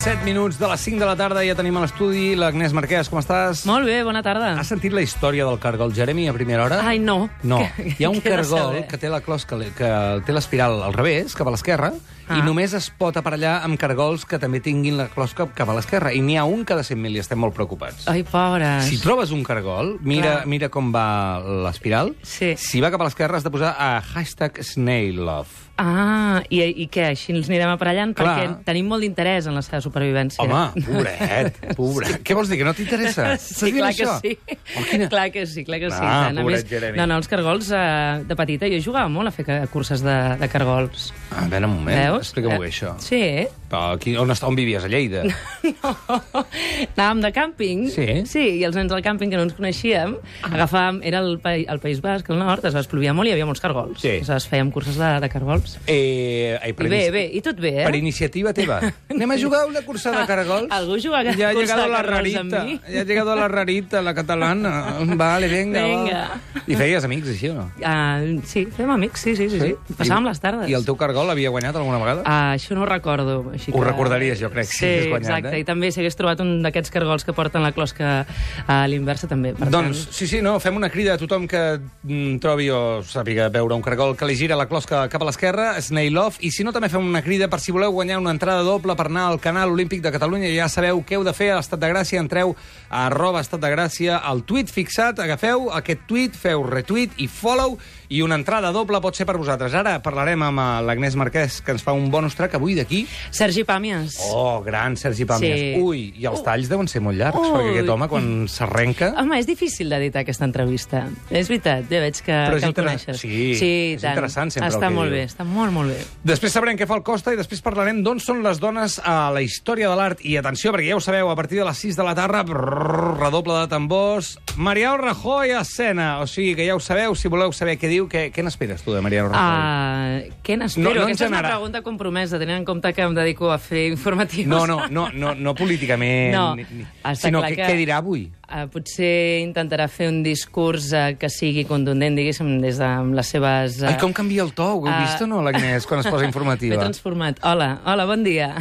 7 minuts de les 5 de la tarda, ja tenim a l'estudi l'Agnès Marquès, com estàs? Molt bé, bona tarda. Has sentit la història del cargol Jeremy a primera hora? Ai, no. No, Que- hi ha un cargol que té la closca, que té l'espiral al revés, cap a l'esquerra, Ah. i només es pot aparellar amb cargols que també tinguin la closca cap a l'esquerra. I n'hi ha un cada 100.000 i estem molt preocupats. Ai, pobres. Si trobes un cargol, mira, Clar. mira com va l'espiral. Sí. Si va cap a l'esquerra, has de posar a hashtag snaillove. Ah, i, i què? Així ens anirem aparellant? Clar. Perquè tenim molt d'interès en la seva supervivència. Home, pobret, pobret. Què vols dir, que no t'interessa? Sí, clar això? que sí. Oh, quina... Clar que sí, clar que sí. Ah, tant. Pobret més, Jeremy. No, no, els cargols, eh, de petita, jo jugava molt a fer curses de, de cargols. A veure, un moment, Veus? explica-m'ho Eh, bé, això. Sí. Però aquí, on, està, on vivies? A Lleida? No. Anàvem de càmping. Sí? Sí, i els nens del càmping que no ens coneixíem, agafàvem... Era el, pa, el País Basc, al nord, es plovia molt i hi havia molts cargols. Sí. Aleshores fèiem curses de, de cargols. Eh, ai, per I bé, bé, i tot bé, eh? Per iniciativa teva. Anem a jugar una cursa de cargols? Algú juga a Ja ha cursa de la cargols amb rarita. mi? Ja ha llegado la rarita, la catalana. Vale, venga, Vinga. va. I feies amics, així, o no? Uh, sí, fem amics, sí, sí, sí. sí. Passàvem les tardes. I el teu cargol havia guanyat alguna vegada? Uh, això no ho recordo. Així Ho que... recordaries, jo crec, si sí, hagués guanyat, exacte. eh? I també, si hagués trobat un d'aquests cargols que porten la closca a l'inversa, també. Per Doncs, tant... sí, sí, no, fem una crida a tothom que mm, trobi o sàpiga veure un cargol que li gira la closca cap a l'esquerra, Snail Love, i si no, també fem una crida per si voleu guanyar una entrada doble per anar al canal Olímpic de Catalunya. Ja sabeu què heu de fer a l'Estat de Gràcia. Entreu a arroba Estat de Gràcia, al tuit fixat, agafeu aquest tuit, feu retweet i follow, i una entrada doble pot ser per vosaltres. Ara parlarem amb eh, l'Agnès Marquès, que ens fa un bonus track avui d'aquí. Sergi Pàmies. Oh, gran Sergi Pàmies. Sí. Ui, i els talls deuen ser molt llargs, Ui. perquè aquest home, quan s'arrenca... Home, és difícil d'editar aquesta entrevista. És veritat, ja veig que, Però que el inter- coneixes. sí, sí és tant. interessant sempre el Està que molt diu. bé, està molt, molt bé. Després sabrem què fa el Costa i després parlarem d'on són les dones a la història de l'art. I atenció, perquè ja ho sabeu, a partir de les 6 de la tarda, brrr, redoble de tambors, Mariano Rajoy a escena. O sigui que ja ho sabeu, si voleu saber què diu, què, què n'esperes tu de Mariano Rajoy? Uh, què n'espero? No- no en Aquesta és una pregunta compromesa, tenint en compte que em dedico a fer informatius. No, no, no, no, no políticament, No, ni, ni, sinó que- què dirà avui. Uh, potser intentarà fer un discurs uh, que sigui contundent, diguéssim, des de amb les seves... Uh, Ai, com canvia el to, ho heu ah. vist o no, l'Agnès, quan es posa M'he informativa? transformat. Hola, hola, bon dia.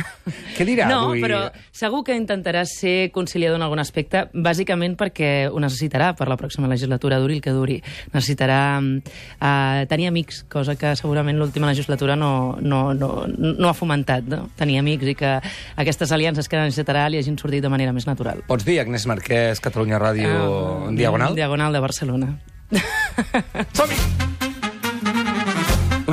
Què dirà no, avui? però segur que intentarà ser conciliador en algun aspecte, bàsicament perquè ho necessitarà per la pròxima legislatura, duri el que duri. Necessitarà uh, tenir amics, cosa que segurament l'última legislatura no, no, no, no ha fomentat, no? tenir amics i que aquestes aliances que necessitarà li hagin sortit de manera més natural. Pots dir Agnès Marquès, Catalunya Ràdio, Ah, en diagonal? Diagonal de Barcelona. Som-hi!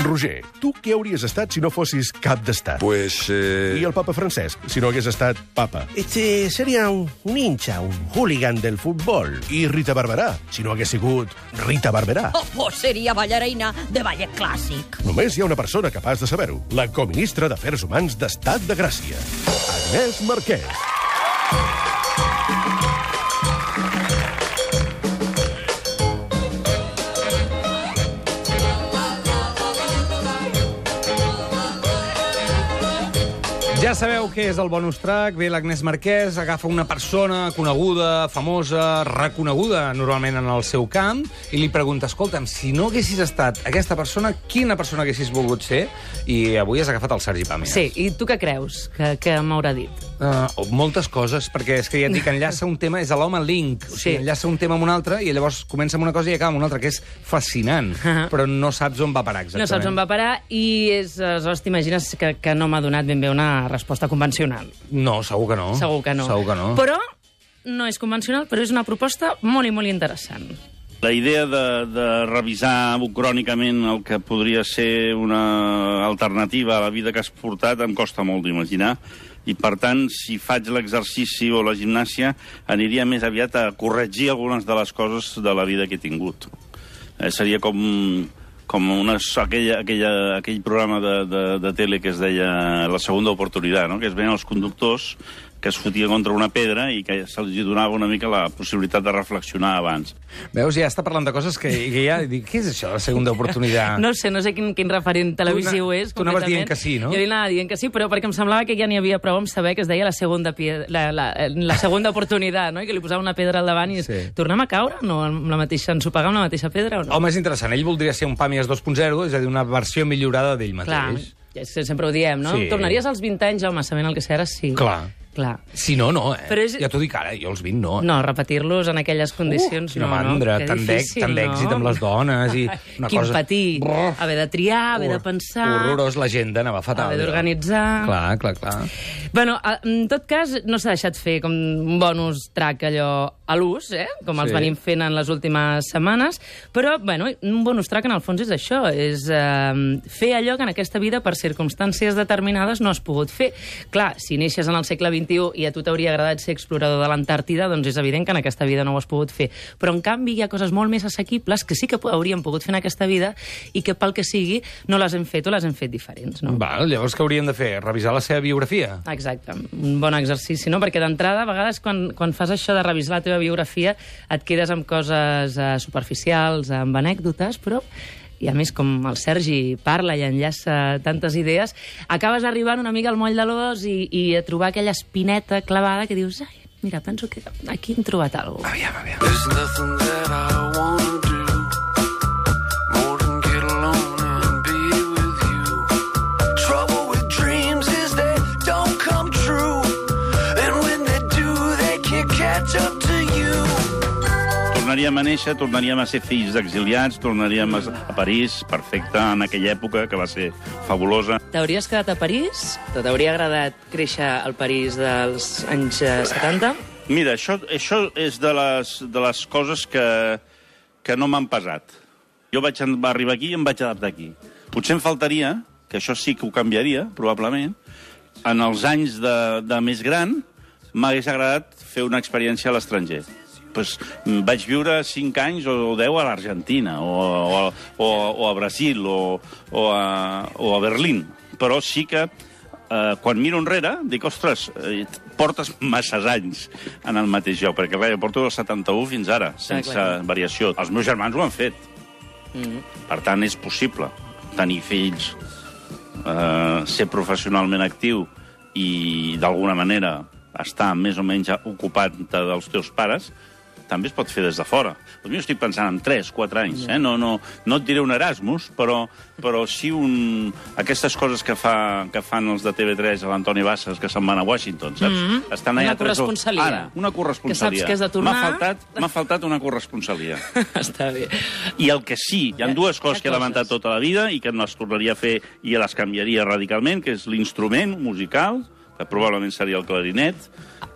Roger, tu què hauries estat si no fossis cap d'estat? Pues. eh, I el papa Francesc, si no hagués estat papa? Este sería un, un hincha, un hooligan del fútbol. I Rita Barberà, si no hagués sigut Rita Barberà? Oh, pues seria ballarina de ballet clàssic. Només hi ha una persona capaç de saber-ho, la coministra d'Afers Humans d'Estat de Gràcia, Agnès Marquès. Ja sabeu què és el bonus track. Ve l'Agnès Marquès, agafa una persona coneguda, famosa, reconeguda normalment en el seu camp, i li pregunta, escolta'm, si no haguessis estat aquesta persona, quina persona haguessis volgut ser? I avui has agafat el Sergi Pàmies. Sí, i tu què creus que, que m'haurà dit? Uh, moltes coses, perquè és que ja et dic, enllaça un tema, és l'home link, o sigui, Sí. enllaça un tema amb un altre, i llavors comença amb una cosa i acaba amb una altra, que és fascinant, Ahà. però no saps on va parar exactament. No saps on va parar i és, aleshores t'imagines que, que no m'ha donat ben bé una resposta convencional. No, segur que no. Segur que no. Segur que no. Però no és convencional, però és una proposta molt i molt interessant. La idea de, de revisar crònicament el que podria ser una alternativa a la vida que has portat em costa molt d'imaginar i, per tant, si faig l'exercici o la gimnàsia, aniria més aviat a corregir algunes de les coses de la vida que he tingut. Eh, seria com, com una, aquella, aquella, aquell programa de, de, de tele que es deia La segona oportunitat, no? que es veien els conductors que es fotien contra una pedra i que se'ls donava una mica la possibilitat de reflexionar abans. Veus, ja està parlant de coses que, que ja dic, què és això, la segona oportunitat? No sé, no sé quin, quin referent televisiu na- és. tu anaves dient que sí, no? Jo anava dient que sí, però perquè em semblava que ja n'hi havia prou amb saber que es deia la segona, pie... la, la, la segona oportunitat, no? I que li posava una pedra al davant i Sí. tornem a caure? No, amb la mateixa, ensopegar amb la mateixa pedra o no? Home, és interessant. Ell voldria ser un Pàmies 2.0, és a dir, una versió millorada d'ell Clar. mateix. és que sempre ho diem, no? Sí. Tornaries als 20 anys, home, sabent el que sé ara, sí. Clar. Clar. Si no, no, eh? Però és- Ja t'ho dic ara, jo els 20 no. No, repetir-los en aquelles condicions, Uh, no, mandra, no. Tant d'èxit no? amb les dones i una Quin cosa- patir. Brrr. Haver de triar, haver de Hor- pensar... Horrorós, l'agenda anava fatal. Haver d'organitzar... Clar, clar, clar. Bueno, en tot cas, no s'ha deixat fer com un bonus track allò a l'ús, eh? com els Sí. venim fent en les últimes setmanes, però bueno, un bonus track en el fons és això, és eh, fer allò que en aquesta vida per circumstàncies determinades no has pogut fer. Clar, si neixes en el segle XXI i a tu t'hauria agradat ser explorador de l'Antàrtida, doncs és evident que en aquesta vida no ho has pogut fer. Però en canvi hi ha coses molt més assequibles que sí que hauríem pogut fer en aquesta vida i que pel que sigui no les hem fet o les hem fet diferents. No? Val, llavors què hauríem de fer? Revisar la seva biografia? Exacte, un bon exercici, no? Perquè d'entrada, a vegades, quan, quan fas això de revisar la teva biografia, et quedes amb coses eh, superficials, amb anècdotes, però i a més, com el Sergi parla i enllaça tantes idees, acabes arribant una mica al moll de l'os i, i a trobar aquella espineta clavada que dius, ai, mira, penso que aquí hem trobat alguna cosa. Aviam, aviam. There's nothing that I wanna do more than get alone and be with you. Trouble with dreams is they don't come true, and when they do, they can't catch up. Tornaríem a néixer, tornaríem a ser fills d'exiliats, tornaríem a, a París, perfecte, en aquella època que va ser fabulosa. T'hauries quedat a París? T'hauria agradat créixer al París dels anys eh, 70? Mira, això, això és de les, de les coses que, que no m'han pesat. Jo vaig arribar aquí i em vaig adaptar aquí. Potser em faltaria, que això sí que ho canviaria, probablement, en els anys de, de més gran m'hagués agradat fer una experiència a l'estranger. Pues, mm, vaig viure 5 anys o 10 a l'Argentina, o, o, o, o a Brasil, o, o, a, o a Berlín. Però sí que eh, quan miro enrere, dic, ostres, eh, portes masses anys en el mateix lloc, perquè clar, jo porto del 71 fins ara, sense clar. variació. Els meus germans ho han fet. Per tant, és possible tenir fills, eh, ser professionalment actiu i, d'alguna manera, estar més o menys ocupat dels teus pares, també es pot fer des de fora. Doncs jo estic pensant en 3, 4 anys. Eh? No, no, no et diré un Erasmus, però, però sí un... aquestes coses que, fa, que fan els de TV3 a l'Antoni Bassas, que se'n van a Washington, saps? Mhm. Estan allà Una corresponsalia. Ara, una corresponsalia. Que saps que has de tornar. M'ha faltat, faltat una corresponsalia. Està bé. I el que sí, hi ha dues coses que he lamentat tota la vida i que no les tornaria a fer i les canviaria radicalment, que és l'instrument musical, que probablement seria el clarinet,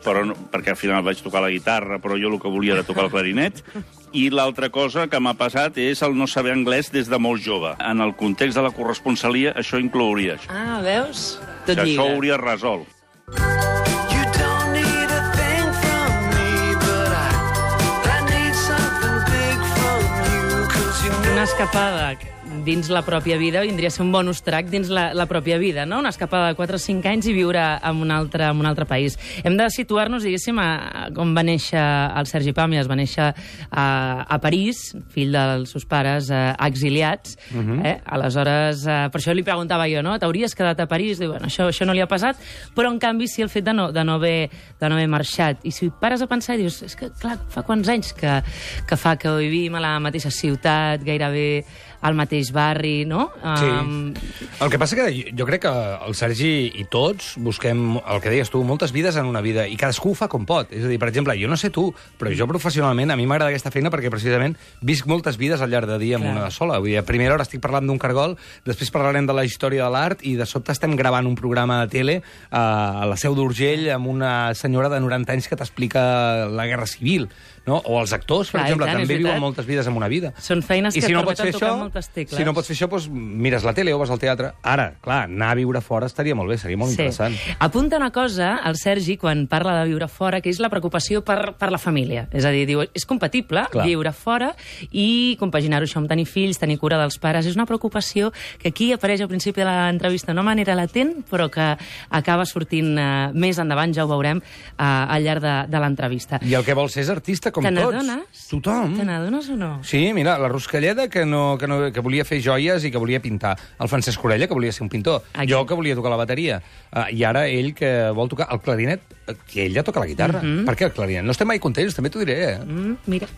però no, perquè al final vaig tocar la guitarra, però jo el que volia era tocar el clarinet. I l'altra cosa que m'ha passat és el no saber anglès des de molt jove. En el context de la corresponsalia, això inclouria això. Ah, veus? Tot això lliga. ho hauria resolt. Una escapada dins la pròpia vida vindria a ser un bonus track dins la, la pròpia vida, no? Una escapada de 4 o 5 anys i viure en un altre, en un altre país. Hem de situar-nos, diguéssim, a, a com va néixer el Sergi Pàmies. Va néixer a, a París, fill dels seus pares eh, exiliats. Uh -huh. eh? Aleshores, eh, per això li preguntava jo, no? T'hauries quedat a París? Diu, bueno, això, això no li ha passat, però en canvi sí el fet de no, de no, haver, de no haver marxat. I si pares a pensar i dius, és que, clar, fa quants anys que, que fa que vivim a la mateixa ciutat, gairebé al mateix barri, no? Sí. Um, El que passa que jo, crec que el Sergi i tots busquem, el que deies tu, moltes vides en una vida, i cadascú ho fa com pot. És a dir, per exemple, jo no sé tu, però jo professionalment, a mi m'agrada aquesta feina perquè precisament visc moltes vides al llarg de dia amb Clar. una sola. Vull dir, a primera hora estic parlant d'un cargol, després parlarem de la història de l'art i de sobte estem gravant un programa de tele eh, a la Seu d'Urgell amb una senyora de 90 anys que t'explica la Guerra Civil, no? O els actors, per Clar, exemple, tant, també viuen moltes vides en una vida. Són feines I que si no pots fer permeten tocar això, moltes tecles. si no pots fer això, doncs mires la tele o vas al teatre. Ara, clar, anar a viure fora estaria molt bé, seria molt interessant. Apunta una cosa, el Sergi, quan parla de viure fora, que és la preocupació per, per la família. És a dir, diu, és compatible Clar. viure fora i compaginar-ho això amb tenir fills, tenir cura dels pares. És una preocupació que aquí apareix al principi de l'entrevista d'una manera latent, però que acaba sortint eh, més endavant, ja ho veurem, eh, al llarg de, de l'entrevista. I el que vols ser és artista, com Te tots. n'adones? Tothom. Te n'adones o no? Sí, mira, la Ruscalleda, que, no, que, no, que volia fer joies i que volia pintar. El Francesc Orella, que volia ser un pintor. Aquí. Jo, que volia tocar la bateria. Uh, I ara ell, que vol tocar el clarinet, que ell ja toca la guitarra. Per què el clarinet? No estem mai contents, també t'ho diré. Eh? Mm, mira.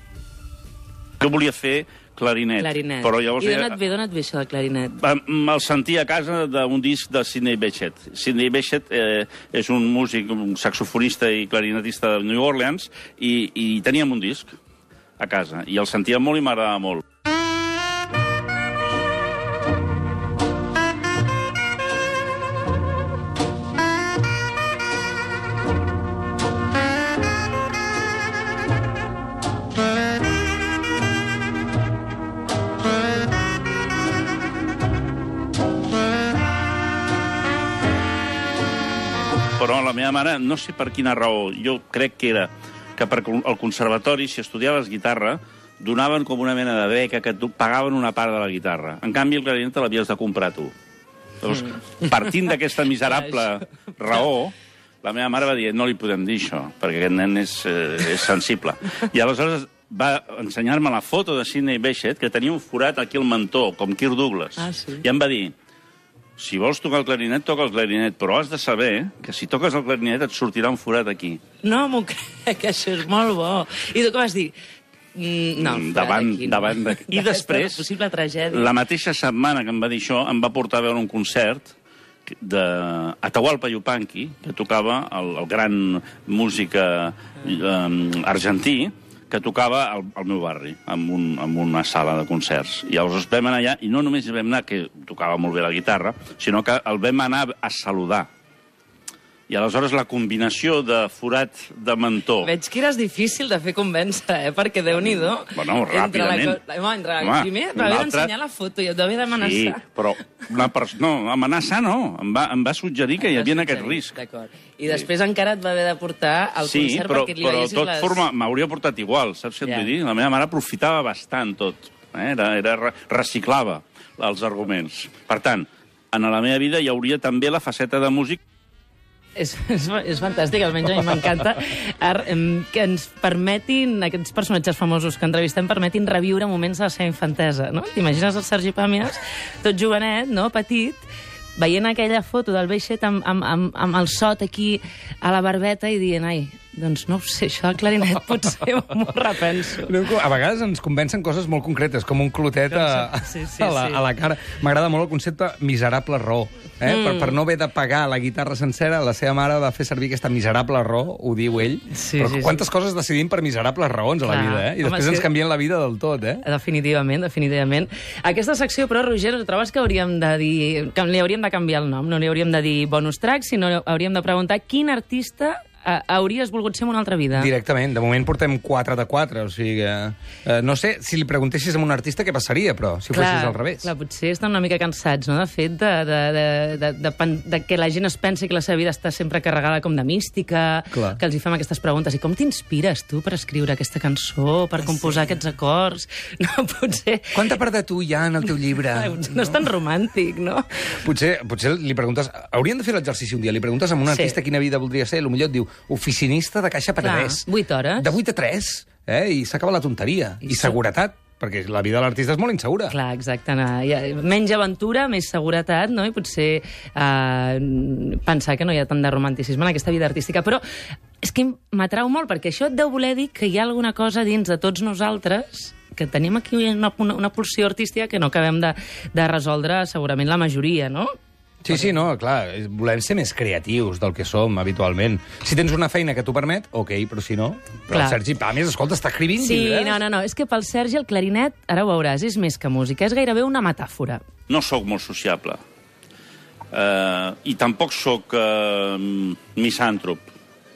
Jo volia fer clarinet. Clarinet. Però llavors... I d'on et ve, d'on et ve això del clarinet? Me'l sentia a casa d'un disc de Sidney Bechet. Sidney Bechet eh, és un músic, un saxofonista i clarinetista de New Orleans, i, i teníem un disc a casa, i el sentia molt i m'agradava molt. Meva mare, no sé per quina raó, jo crec que era que per al conservatori, si estudiaves guitarra, donaven com una mena de beca que tu pagaven una part de la guitarra. En canvi, el clarinet te l'havies de comprar tu. Llavors, partint d'aquesta miserable raó, la meva mare va dir, no li podem dir això, perquè aquest nen és, eh, és sensible. I aleshores va ensenyar-me la foto de Sidney Bechet, que tenia un forat aquí al mentó, com Kirk Douglas. Ah, sí? I em va dir, si vols tocar el clarinet, toca el clarinet, però has de saber que si toques el clarinet et sortirà un forat aquí. No m'ho crec, això és molt bo. I tu com vas dir? Mm, no, Mm, davant, no. davant de... I després, possible tragèdia. la mateixa setmana que em va dir això, em va portar a veure un concert de Atahualpa Yupanqui, que tocava el, el gran músic eh, argentí, que tocava al, al meu barri, en, un, en una sala de concerts. I llavors vam anar allà, i no només vam anar, que tocava molt bé la guitarra, sinó que el vam anar a saludar. I aleshores la combinació de forat de mentó... Veig que eres difícil de fer convèncer, eh? Perquè Déu-n'hi-do. Bueno, Entre la ràpidament. Home, entre... Home, Primer un m'havia altre- d'ensenyar la foto i et devia d'amenaçar. Sí, però una pers... no, amenaçar no. Em va, em va suggerir que hi havia aquest risc. D'acord. I després encara et va haver de portar al Sí, concert però, perquè li però veiessis tot les... forma m'hauria portat igual, saps què et Ja. vull dir? La meva mare aprofitava bastant tot. Eh? Era, era, re- reciclava els arguments. Per tant, en la meva vida hi hauria també la faceta de músic És, és, és fantàstic, almenys a mi m'encanta que ens permetin, aquests personatges famosos que entrevistem, permetin reviure moments de la seva infantesa, no? T'imagines el Sergi Pàmies, tot jovenet, no?, petit, veient aquella foto del Beixet amb, amb, amb, amb el sot aquí a la barbeta i dient, ai, doncs no ho sé, això del clarinet potser m'ho repenso. A vegades ens convencen coses molt concretes, com un clotet a, Sí, sí, a, la, sí. a la cara. M'agrada molt el concepte miserable raó. Eh? Mm. Per, per no haver de pagar la guitarra sencera, la seva mare va fer servir aquesta miserable raó, ho diu ell. Sí, Però sí, sí. quantes coses decidim per miserables raons a la Clar. vida, eh? I Home, després sí. ens canvien la vida del tot, eh? Definitivament, definitivament. Aquesta secció, però, Roger, trobes que hauríem de dir... que li hauríem de canviar el nom? No li hauríem de dir bonus track, sinó hauríem de preguntar quin artista eh, hauries volgut ser en una altra vida? Directament. De moment portem 4 de 4, o sigui que... Eh, no sé, si li preguntessis a un artista què passaria, però, si ho fessis al revés. Clar, potser estan una mica cansats, no?, de fet, de, de, de, de, de, pen- de que la gent es pensi que la seva vida està sempre carregada com de mística, Clar. que els hi fem aquestes preguntes. I com t'inspires, tu, per escriure aquesta cançó, per composar aquests acords? No, potser... Quanta part de tu hi ha en el teu llibre? No és tan romàntic, no? Potser, potser li preguntes... Haurien de fer l'exercici un dia. Li preguntes a un Sí. artista quina vida voldria ser. Potser et diu oficinista de Caixa Penedès. Clar, vuit hores. De 8 a 3, eh? I s'acaba la tonteria. I I, so- seguretat, perquè la vida de l'artista és molt insegura. Clar, exacte. No, menys aventura, més seguretat, no? I potser eh, pensar que no hi ha tant de romanticisme en aquesta vida artística. Però és que m'atrau molt, perquè això et deu voler dir que hi ha alguna cosa dins de tots nosaltres que tenim aquí una, una, una pulsió artística que no acabem de, de resoldre segurament la majoria, no? Sí, sí, no, clar, volem ser més creatius del que som habitualment. Si tens una feina que t'ho permet, ok, però si no... Però Clar. el Sergi Pàmies, escolta, està escrivint Sí, llibres. no, no, no. És que pel Sergi el clarinet, ara ho veuràs, és més que música, és gairebé una metàfora. no sóc molt sociable. Uh, I tampoc sóc uh, misàntrop.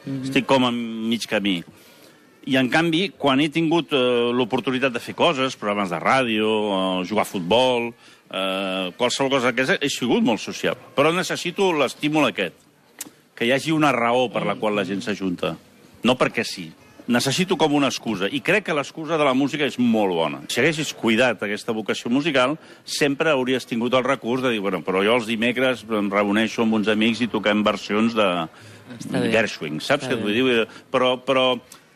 Mm -hmm. Estic com a mig camí. I, en canvi, quan he tingut uh, l'oportunitat de fer coses, programes de ràdio, uh, jugar a futbol, uh, qualsevol cosa d'aquesta, he sigut molt sociable. Però necessito l'estímul aquest, que hi hagi una raó per la qual la gent s'ajunta. No perquè sí. Necessito com una excusa. I crec que l'excusa de la música és molt bona. Si haguessis cuidat aquesta vocació musical, sempre hauries tingut el recurs de dir, bueno, però jo els dimecres em reuneixo amb uns amics i toquem versions de. Gershwin, saps què et vull dir? Però, però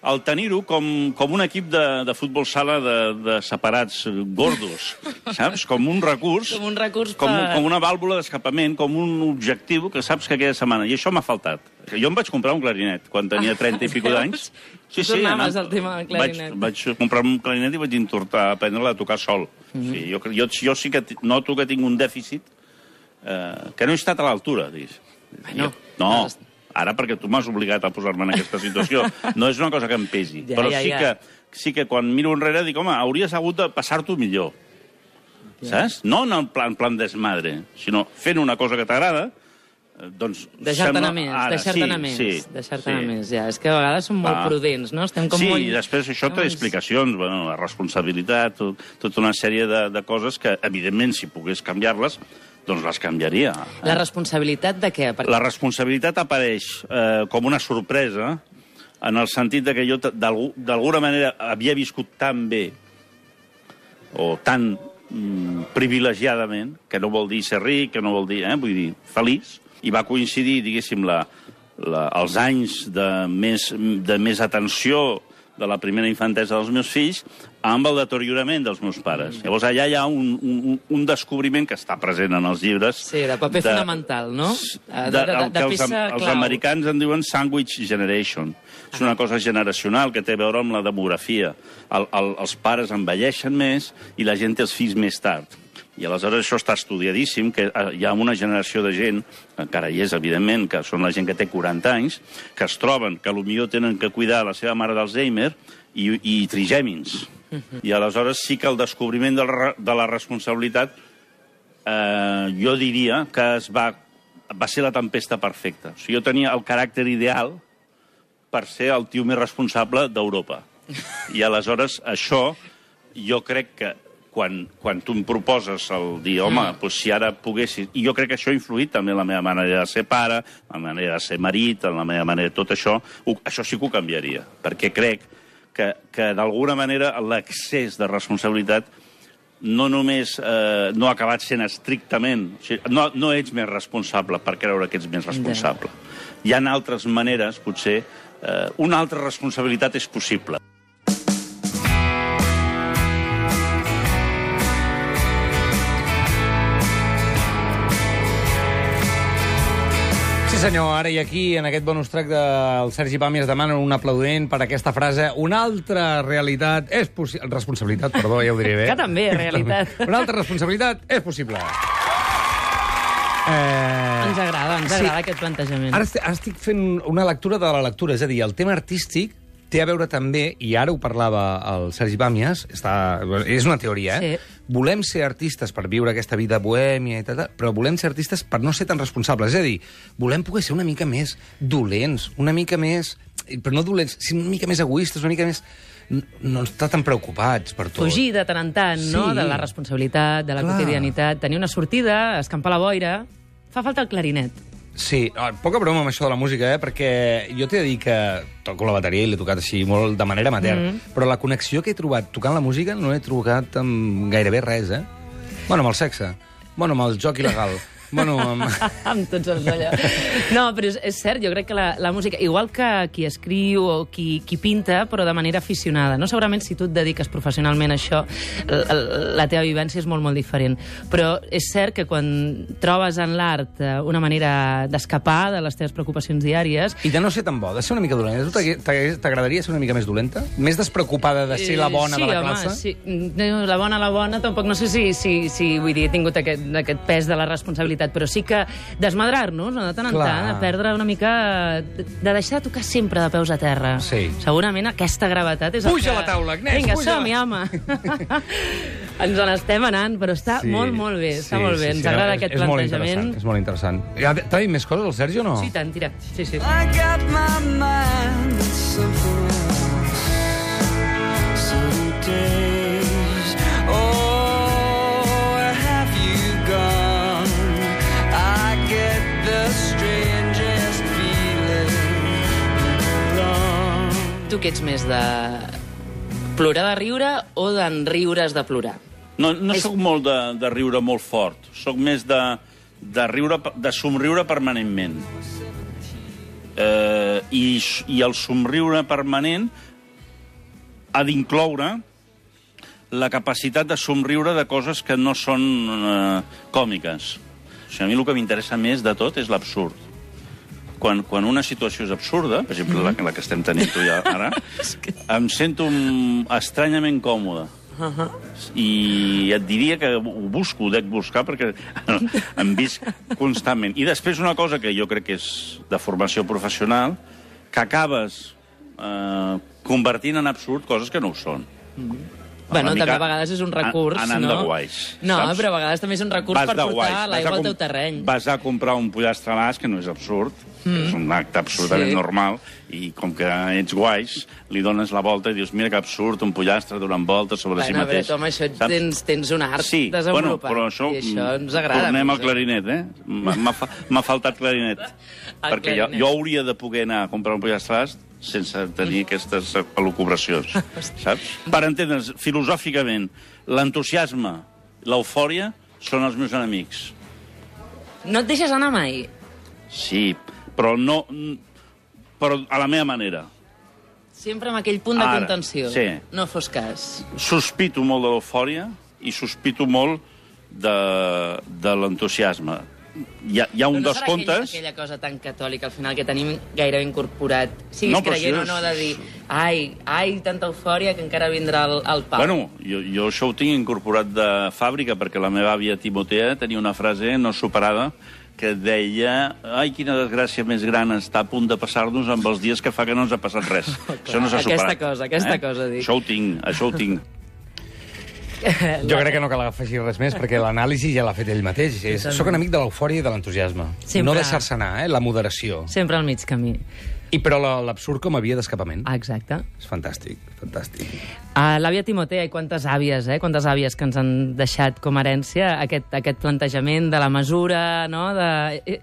el tenir-ho com, com un equip de, de futbol sala de, de separats gordos, saps? Com un recurs... Com un recurs com, per- com una vàlvula d'escapament, com un objectiu que saps que aquella setmana... I això m'ha faltat. Jo em vaig comprar un clarinet quan tenia 30 i pico d'anys. Sí, sí, Tornaves al tema del clarinet. Vaig, vaig comprar un clarinet i vaig intentar aprendre a tocar sol. Mm -hmm. sí, jo, jo, jo sí que noto que tinc un dèficit eh, que no he estat a l'altura, digues. Bueno, Jo- no, has- ara perquè tu m'has obligat a posar-me en aquesta situació. No és una cosa que em pesi. Ja, però ja, sí, ja. Que, sí que quan miro enrere dic, home, hauries hagut de passar-t'ho millor. Saps? No en plan, plan desmadre, sinó fent una cosa que t'agrada, eh, doncs... Deixar-te anar més, deixar-te sí, anar més, sí, deixar-te sí. anar més, ja. És que a vegades som molt Va. prudents, no? Estem com sí, molt... i després això té Doncs- explicacions, bueno, la responsabilitat, tot, tota una sèrie de, de coses que, evidentment, si pogués canviar-les, doncs les canviaria. La responsabilitat de què? Perquè... La responsabilitat apareix eh, com una sorpresa en el sentit de que jo d'alguna manera havia viscut tan bé o tan mm, privilegiadament, que no vol dir ser ric, que no vol dir, eh, vull dir, feliç, i va coincidir, diguéssim, la, la, els anys de més, de més atenció de la primera infantesa dels meus fills amb el deteriorament dels meus pares. Llavors, allà hi ha un, un, un descobriment que està present en els llibres. Sí, de paper fonamental, no? Eh, De, de- de- de que els, peça els clau. americans en diuen sandwich generation. És una cosa generacional que té a veure amb la demografia. El, el, els pares envelleixen més i la gent té els fills més tard. I aleshores això està estudiadíssim, que eh, hi ha una generació de gent, encara hi és, evidentment, que són la gent que té 40 anys, que es troben que potser tenen que cuidar la seva mare d'Alzheimer i, i trigèmins. I aleshores sí que el descobriment de la, de la responsabilitat eh, jo diria que es va, va ser la tempesta perfecta. O sigui, jo tenia el caràcter ideal per ser el tio més responsable d'Europa. I aleshores això, jo crec que quan, quan tu em proposes el dir, home, mm. doncs si ara poguessis... I jo crec que això ha influït també en la meva manera de ser pare, en la manera de ser marit, en la meva manera de tot això. Ho, això sí que ho canviaria, perquè crec que, que d'alguna manera l'excés de responsabilitat no només eh, no ha acabat sent estrictament... O sigui, no, no ets més responsable per creure que ets més responsable. Hi ha altres maneres, potser, eh, una altra responsabilitat és possible. Sí, senyor, ara i aquí, en aquest bonus track del Sergi Pàmies, demanen un aplaudiment per aquesta frase. Una altra realitat és possible... Responsabilitat, perdó, ja ho diré bé. Que també, realitat. Una altra responsabilitat és possible. Eh... Ens agrada, ens Sí. agrada aquest plantejament. Ara estic fent una lectura de la lectura, és a dir, el tema artístic té a veure també, i ara ho parlava el Sergi Pàmies, està, és una teoria, eh? Sí. Volem ser artistes per viure aquesta vida bohèmia i tal, tal, però volem ser artistes per no ser tan responsables. És a dir, volem poder ser una mica més dolents, una mica més... Però no dolents, sinó una mica més egoistes, una mica més... No, no estar tan preocupats per tot. Fugir de tant en tant, no?, Sí. de la responsabilitat, de la Clar. quotidianitat, tenir una sortida, escampar la boira... Fa falta el clarinet. Sí, no, poca broma amb això de la música, eh? perquè jo t'he de dir que toco la bateria i l'he tocat així molt de manera amateur, mm -hmm. però la connexió que he trobat tocant la música no l'he trobat amb gairebé res, eh? Bueno, amb el sexe, bueno, amb el joc il·legal, bueno, amb... amb tots els allò. No, però és, és cert, jo crec que la, la música, igual que qui escriu o qui, qui pinta, però de manera aficionada, no? Segurament si tu et dediques professionalment a això, la, la teva vivència és molt, molt diferent. Però és cert que quan trobes en l'art eh, una manera d'escapar de les teves preocupacions diàries, I de no ser tan bo, de ser una mica dolenta. A tu t'agradaria ser una mica més dolenta? Més despreocupada de ser la bona sí, de la home, classe? Sí, No, la bona, la bona, tampoc no sé si, si, si vull dir, he tingut aquest, aquest pes de la responsabilitat, però sí que desmadrar-nos de tant en Clar. tant, a perdre una mica... De de deixar de tocar sempre de peus a terra. Sí. Segurament aquesta gravetat és Puja el que... a la taula, Agnès, Vinga, som-hi, home. Ens en estem anant, però està sí. molt, molt bé, està molt bé. Ens agrada és, aquest és molt plantejament. interessant, és molt interessant. Ja, T'ha dit més coses, el Sergi, o no? Sí, tant, tira. Sí, sí. I got my mind else. Some Tu què ets més de plorar de riure o d'enriure's de plorar? No, no És- sóc molt de, de riure molt fort. Sóc més de, de, riure, de somriure permanentment. Eh, i, I el somriure permanent ha d'incloure la capacitat de somriure de coses que no són eh, còmiques. O sigui, a mi el que m'interessa més de tot és l'absurd. Quan, quan una situació és absurda, per exemple, la, la que estem tenint tu jo ara, em sento mm, estranyament còmode. Uh -huh. I et diria que ho busco, ho dec buscar, perquè em visc constantment. I després una cosa que jo crec que és de formació professional, que acabes eh, convertint en absurd coses que no ho són. Bueno, també a vegades és un recurs, an- anant no? de guais, No, saps? però a vegades també és un recurs per de portar. Vas l'aigua al teu terreny. Vas a comprar un pollastre a que no és absurd, mm. és un acte absolutament Sí. normal, i com que ets guais, li dones la volta i dius, mira que absurd, un pollastre donant voltes sobre si Bueno, veure, mateix. amb això Saps? tens, tens un art Sí, bueno, desenvolupat. però això... I això ens agrada. Tornem al doncs, clarinet, eh? M'ha fa- faltat clarinet. El perquè jo, clarinet. jo hauria de poder anar a comprar un pollastre sense tenir aquestes elucubracions, saps? Per entendre'ns, filosòficament, l'entusiasme, l'eufòria són els meus enemics. No et deixes anar mai. Sí, però no... però a la meva manera. Sempre amb aquell punt de Ara, contenció. sí. No fos cas. Sospito molt de l'eufòria i sospito molt de, de l'entusiasme. Hi ha, hi ha un Però no serà comptes... Aquella, aquella cosa tan catòlica, al final, que tenim gairebé incorporat. Siguis No, creient si o no, és- de dir ai, ai, tanta eufòria que encara vindrà el, el pal. Bueno, jo, jo això ho tinc incorporat de fàbrica perquè la meva àvia Timotea tenia una frase no superada que deia ai, quina desgràcia més gran està a punt de passar-nos amb els dies que fa que no ens ha passat res. això no s'ha aquesta superat. cosa, aquesta cosa, dic. Això ho tinc, això ho tinc. Jo crec que no cal afegir res més, perquè l'anàlisi ja l'ha fet ell mateix. És, soc enemic de l'eufòria i de l'entusiasme. No deixar-se anar, eh? la moderació. Sempre al mig camí. I però la- l'absurd com a via d'escapament. Ah, exacte. És fantàstic, fantàstic. Uh, L'àvia Timotea, i quantes àvies, eh? Quantes àvies que ens han deixat com a herència aquest, aquest plantejament de la mesura, no? De...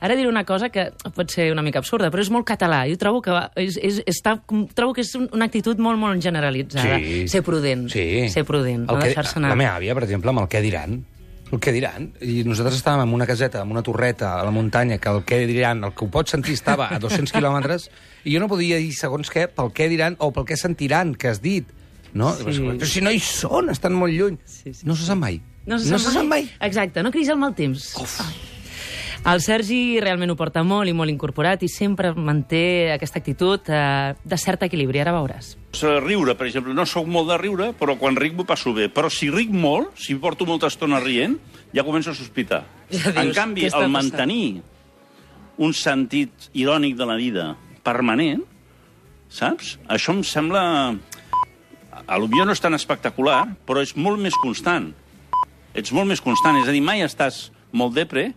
Ara diré una cosa que pot ser una mica absurda, però és molt català. Jo trobo que, va, és, és, està, trobo que és un- una actitud molt, molt generalitzada. Sí. Ser prudent. Sí. Ser prudent, El no que- deixar-se anar. La meva àvia, per exemple, amb el què diran. El què diran. I nosaltres estàvem en una caseta, en una torreta, a la muntanya, que el què diran, el que ho pots sentir estava a 200 quilòmetres, i jo no podia dir segons què, pel què diran o pel què sentiran, que has dit. No? Sí. Però si no hi són, estan molt lluny. Sí, sí, no se sap mai. No se, no sap, se sap mai. Exacte, no cridis al mal temps. El Sergi realment ho porta molt i molt incorporat i sempre manté aquesta actitud eh, de cert equilibri, ara veuràs. Riure, per exemple, no sóc molt de riure, però quan ric m'ho passo bé. Però si ric molt, si porto molta estona rient, ja començo a sospitar. Ja dius, en canvi, el mantenir un sentit irònic de la vida permanent, saps? Això em sembla... A lo millor no és tan espectacular, però és molt més constant. Ets molt més constant, és a dir, mai estàs molt depre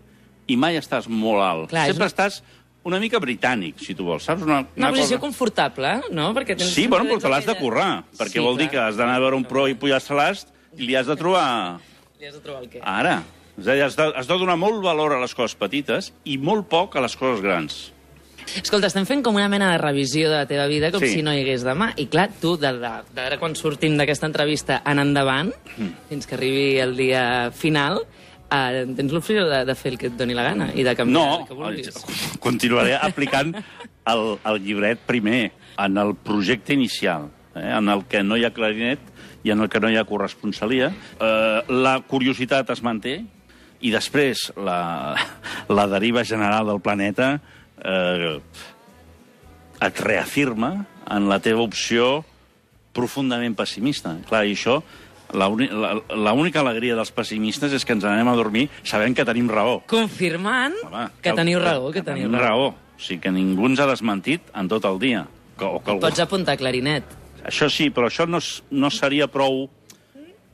i mai estàs molt alt. Clar, és Sempre un- estàs una mica britànic, si tu vols, saps? Una, Una posició cosa- confortable, no? Perquè tens Sí, bueno, però te l'has de currar, perquè Sí, vol dir clar. que has d'anar a veure un pro i a l'ast i li has de trobar Li has de trobar el què. ara. És a dir, has de, has de donar molt valor a les coses petites i molt poc a les coses grans. Escolta, estem fent com una mena de revisió de la teva vida, com Sí. si no hi hagués demà. I clar, tu, de, de, de veure quan sortim d'aquesta entrevista en endavant, Mm. fins que arribi el dia final, eh, tens l'opció de, de fer el que et doni la gana i de canviar No, el que vulguis. continuaré aplicant el, el llibret primer, en el projecte inicial, eh, en el que no hi ha clarinet i en el que no hi ha corresponsalia. Eh, la curiositat es manté i després la, la deriva general del planeta eh, et reafirma en la teva opció profundament pessimista. Clar, i això, la uni- la- la única alegria dels pessimistes és que ens anem a dormir sabent que tenim raó. Confirmant Home, que teniu raó, que, tenim teniu raó. raó. O sigui, que ningú ens ha desmentit en tot el dia. Que, o que algú... Pots apuntar clarinet. Això sí, però això no, no seria prou...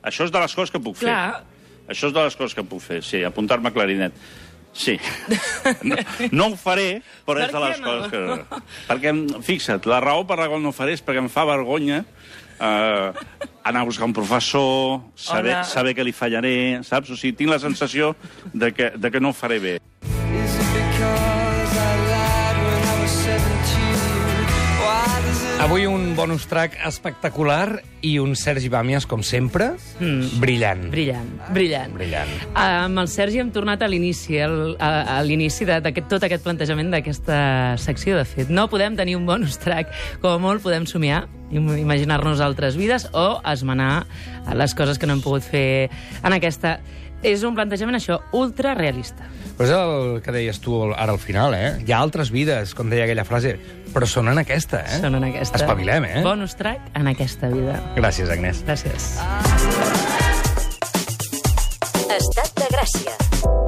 Això és de les coses que puc Clar. fer. Això és de les coses que puc fer, sí, apuntar-me clarinet. Sí. No, no ho faré, però Per és de les no? coses que... Perquè, fixa't, la raó per la qual no ho faré és perquè em fa vergonya eh, anar a buscar un professor, saber, Hola. saber que li fallaré, saps? O sigui, tinc la sensació de que, de que no ho faré bé. Is it because Avui un bonus track espectacular i un Sergi Bàmies, com sempre, Mm. brillant. Brillant, brillant. Brillant. Amb el Sergi hem tornat a l'inici, al- a, l'inici de- d'aquest tot aquest plantejament d'aquesta secció, de fet. No podem tenir un bonus track, com a molt podem somiar, im- imaginar-nos altres vides o esmenar les coses que no hem pogut fer en aquesta. És un plantejament, això, ultra realista. Però és el que deies tu ara al final, eh? Hi ha altres vides, com deia aquella frase, però són en aquesta, eh? Són en aquesta. Espavilem, eh? Bonus track en aquesta vida. Gràcies, Agnès. Gràcies. Estat de Gràcia.